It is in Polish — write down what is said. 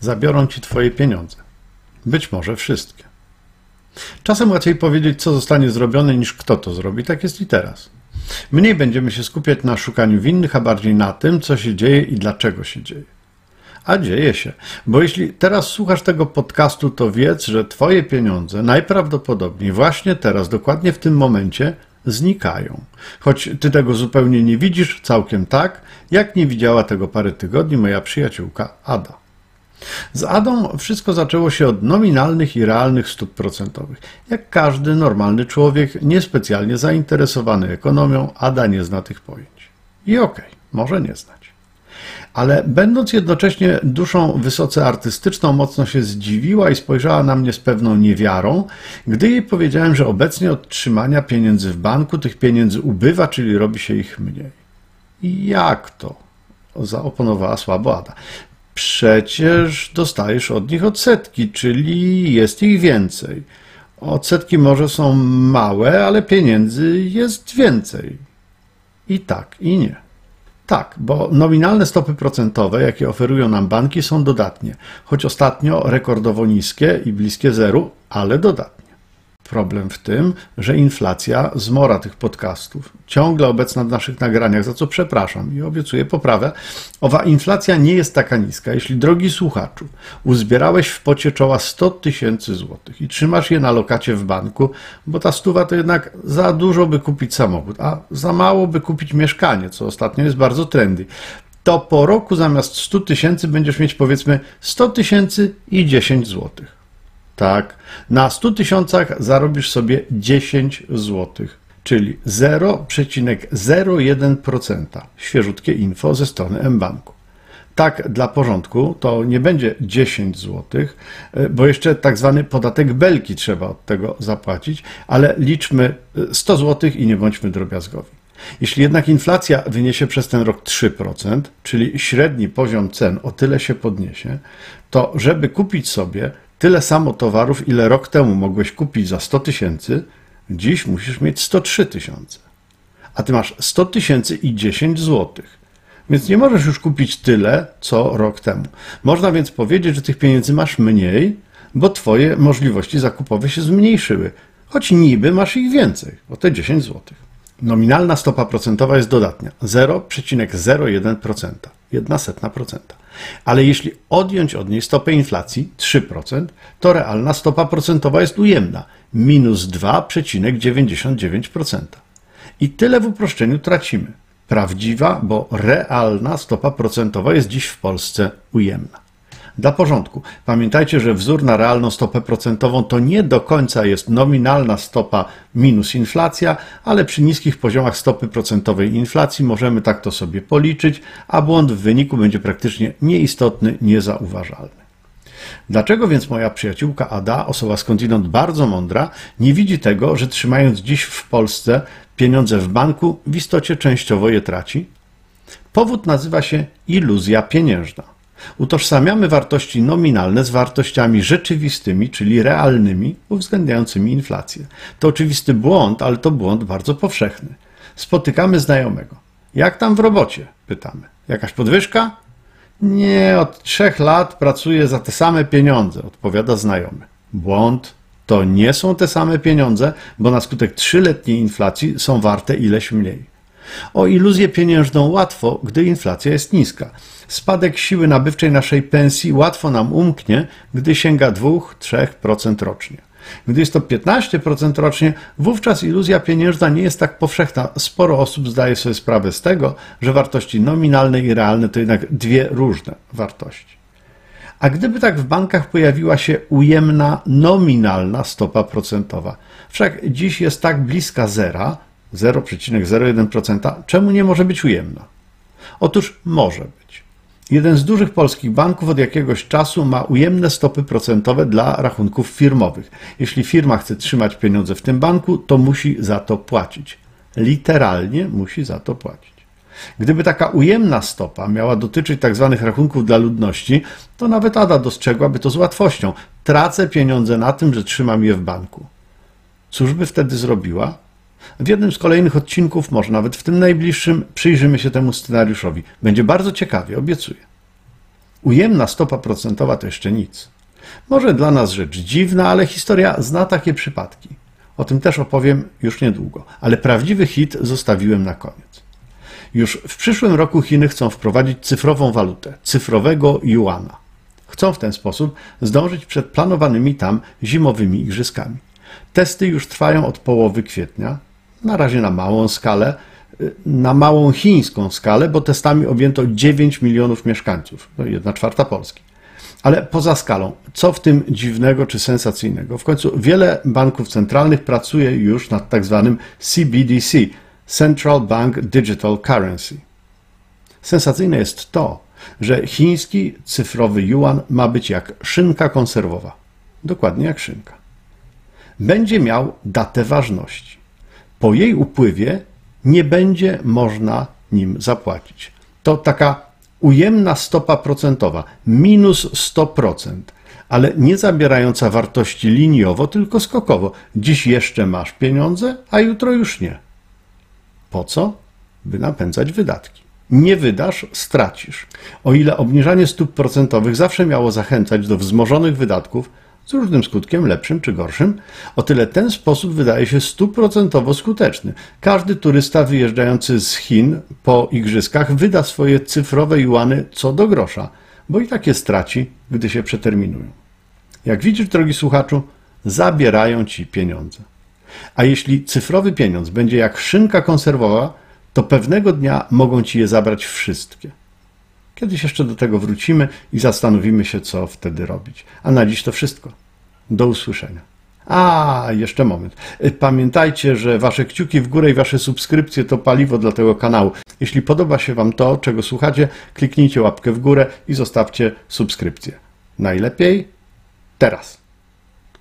zabiorą ci twoje pieniądze. Być może wszystkie. Czasem łatwiej powiedzieć, co zostanie zrobione, niż kto to zrobi. Tak jest i teraz. Mniej będziemy się skupiać na szukaniu winnych, a bardziej na tym, co się dzieje i dlaczego się dzieje. A dzieje się, bo jeśli teraz słuchasz tego podcastu, to wiedz, że Twoje pieniądze najprawdopodobniej właśnie teraz, dokładnie w tym momencie, znikają. Choć Ty tego zupełnie nie widzisz, całkiem tak, jak nie widziała tego parę tygodni moja przyjaciółka Ada. Z Adą wszystko zaczęło się od nominalnych i realnych stóp procentowych. Jak każdy normalny człowiek niespecjalnie zainteresowany ekonomią, Ada nie zna tych pojęć. I okej, okay, może nie znać. Ale będąc jednocześnie duszą wysoce artystyczną, mocno się zdziwiła i spojrzała na mnie z pewną niewiarą, gdy jej powiedziałem, że obecnie od trzymania pieniędzy w banku tych pieniędzy ubywa, czyli robi się ich mniej. I jak to? Zaoponowała słabo Ada. Przecież dostajesz od nich odsetki, czyli jest ich więcej. Odsetki może są małe, ale pieniędzy jest więcej. I tak, i nie. Tak, bo nominalne stopy procentowe, jakie oferują nam banki, są dodatnie, choć ostatnio rekordowo niskie i bliskie zeru, ale dodatnie. Problem w tym, że inflacja zmora tych podcastów, ciągle obecna w naszych nagraniach, za co przepraszam i obiecuję poprawę, owa inflacja nie jest taka niska. Jeśli, drogi słuchaczu, uzbierałeś w pocie czoła 100 tysięcy złotych i trzymasz je na lokacie w banku, bo ta stuwa to jednak za dużo, by kupić samochód, a za mało, by kupić mieszkanie, co ostatnio jest bardzo trendy, to po roku zamiast 100 tysięcy będziesz mieć powiedzmy 100 tysięcy i 10 złotych. Tak. Na 100 tysiącach zarobisz sobie 10 zł, czyli 0,01%. Świeżutkie info ze strony mBanku. Tak, dla porządku, to nie będzie 10 zł, bo jeszcze tak zwany podatek belki trzeba od tego zapłacić, ale liczmy 100 zł i nie bądźmy drobiazgowi. Jeśli jednak inflacja wyniesie przez ten rok 3%, czyli średni poziom cen o tyle się podniesie, to żeby kupić sobie Tyle samo towarów, ile rok temu mogłeś kupić za 100 tysięcy, dziś musisz mieć 103 tysiące. A ty masz 100 tysięcy i 10 złotych. Więc nie możesz już kupić tyle, co rok temu. Można więc powiedzieć, że tych pieniędzy masz mniej, bo twoje możliwości zakupowe się zmniejszyły. Choć niby masz ich więcej, bo te 10 złotych. Nominalna stopa procentowa jest dodatnia 0,01%, 1,1%. Ale jeśli odjąć od niej stopę inflacji 3%, to realna stopa procentowa jest ujemna minus 2,99%. I tyle w uproszczeniu tracimy. Prawdziwa, bo realna stopa procentowa jest dziś w Polsce ujemna. Dla porządku, pamiętajcie, że wzór na realną stopę procentową to nie do końca jest nominalna stopa minus inflacja, ale przy niskich poziomach stopy procentowej inflacji możemy tak to sobie policzyć, a błąd w wyniku będzie praktycznie nieistotny, niezauważalny. Dlaczego więc moja przyjaciółka Ada, osoba skądinąd bardzo mądra, nie widzi tego, że trzymając dziś w Polsce pieniądze w banku, w istocie częściowo je traci? Powód nazywa się iluzja pieniężna. Utożsamiamy wartości nominalne z wartościami rzeczywistymi, czyli realnymi, uwzględniającymi inflację. To oczywisty błąd, ale to błąd bardzo powszechny. Spotykamy znajomego. Jak tam w robocie? Pytamy. Jakaś podwyżka? Nie, od trzech lat pracuję za te same pieniądze, odpowiada znajomy. Błąd. To nie są te same pieniądze, bo na skutek trzyletniej inflacji są warte ileś mniej. O iluzję pieniężną łatwo, gdy inflacja jest niska. Spadek siły nabywczej naszej pensji łatwo nam umknie, gdy sięga 2-3% rocznie. Gdy jest to 15% rocznie, wówczas iluzja pieniężna nie jest tak powszechna. Sporo osób zdaje sobie sprawę z tego, że wartości nominalne i realne to jednak dwie różne wartości. A gdyby tak w bankach pojawiła się ujemna nominalna stopa procentowa, wszak dziś jest tak bliska zera, 0,01%, czemu nie może być ujemna? Otóż może być. Jeden z dużych polskich banków od jakiegoś czasu ma ujemne stopy procentowe dla rachunków firmowych. Jeśli firma chce trzymać pieniądze w tym banku, to musi za to płacić. Literalnie musi za to płacić. Gdyby taka ujemna stopa miała dotyczyć tzw. Tak rachunków dla ludności, to nawet Ada dostrzegłaby to z łatwością. Tracę pieniądze na tym, że trzymam je w banku. Cóż by wtedy zrobiła? W jednym z kolejnych odcinków, może nawet w tym najbliższym, przyjrzymy się temu scenariuszowi. Będzie bardzo ciekawie, obiecuję. Ujemna stopa procentowa to jeszcze nic. Może dla nas rzecz dziwna, ale historia zna takie przypadki. O tym też opowiem już niedługo, ale prawdziwy hit zostawiłem na koniec. Już w przyszłym roku Chiny chcą wprowadzić cyfrową walutę, cyfrowego yuana. Chcą w ten sposób zdążyć przed planowanymi tam zimowymi igrzyskami. Testy już trwają od połowy kwietnia, na razie na małą skalę, na małą chińską skalę, bo testami objęto 9 milionów mieszkańców, to 1 czwarta Polski. Ale poza skalą, co w tym dziwnego czy sensacyjnego? W końcu wiele banków centralnych pracuje już nad tak zwanym CBDC Central Bank Digital Currency. Sensacyjne jest to, że chiński cyfrowy yuan ma być jak szynka konserwowa. Dokładnie jak szynka. Będzie miał datę ważności. Po jej upływie nie będzie można nim zapłacić. To taka ujemna stopa procentowa, minus 100%, ale nie zabierająca wartości liniowo, tylko skokowo. Dziś jeszcze masz pieniądze, a jutro już nie. Po co? By napędzać wydatki. Nie wydasz, stracisz. O ile obniżanie stóp procentowych zawsze miało zachęcać do wzmożonych wydatków, z różnym skutkiem, lepszym czy gorszym, o tyle ten sposób wydaje się stuprocentowo skuteczny. Każdy turysta wyjeżdżający z Chin po igrzyskach wyda swoje cyfrowe juany co do grosza, bo i tak je straci, gdy się przeterminują. Jak widzisz, drogi słuchaczu, zabierają ci pieniądze. A jeśli cyfrowy pieniądz będzie jak szynka konserwowa, to pewnego dnia mogą ci je zabrać wszystkie. Kiedyś jeszcze do tego wrócimy i zastanowimy się, co wtedy robić. A na dziś to wszystko. Do usłyszenia. A, jeszcze moment. Pamiętajcie, że Wasze kciuki w górę i Wasze subskrypcje to paliwo dla tego kanału. Jeśli podoba się Wam to, czego słuchacie, kliknijcie łapkę w górę i zostawcie subskrypcję. Najlepiej teraz.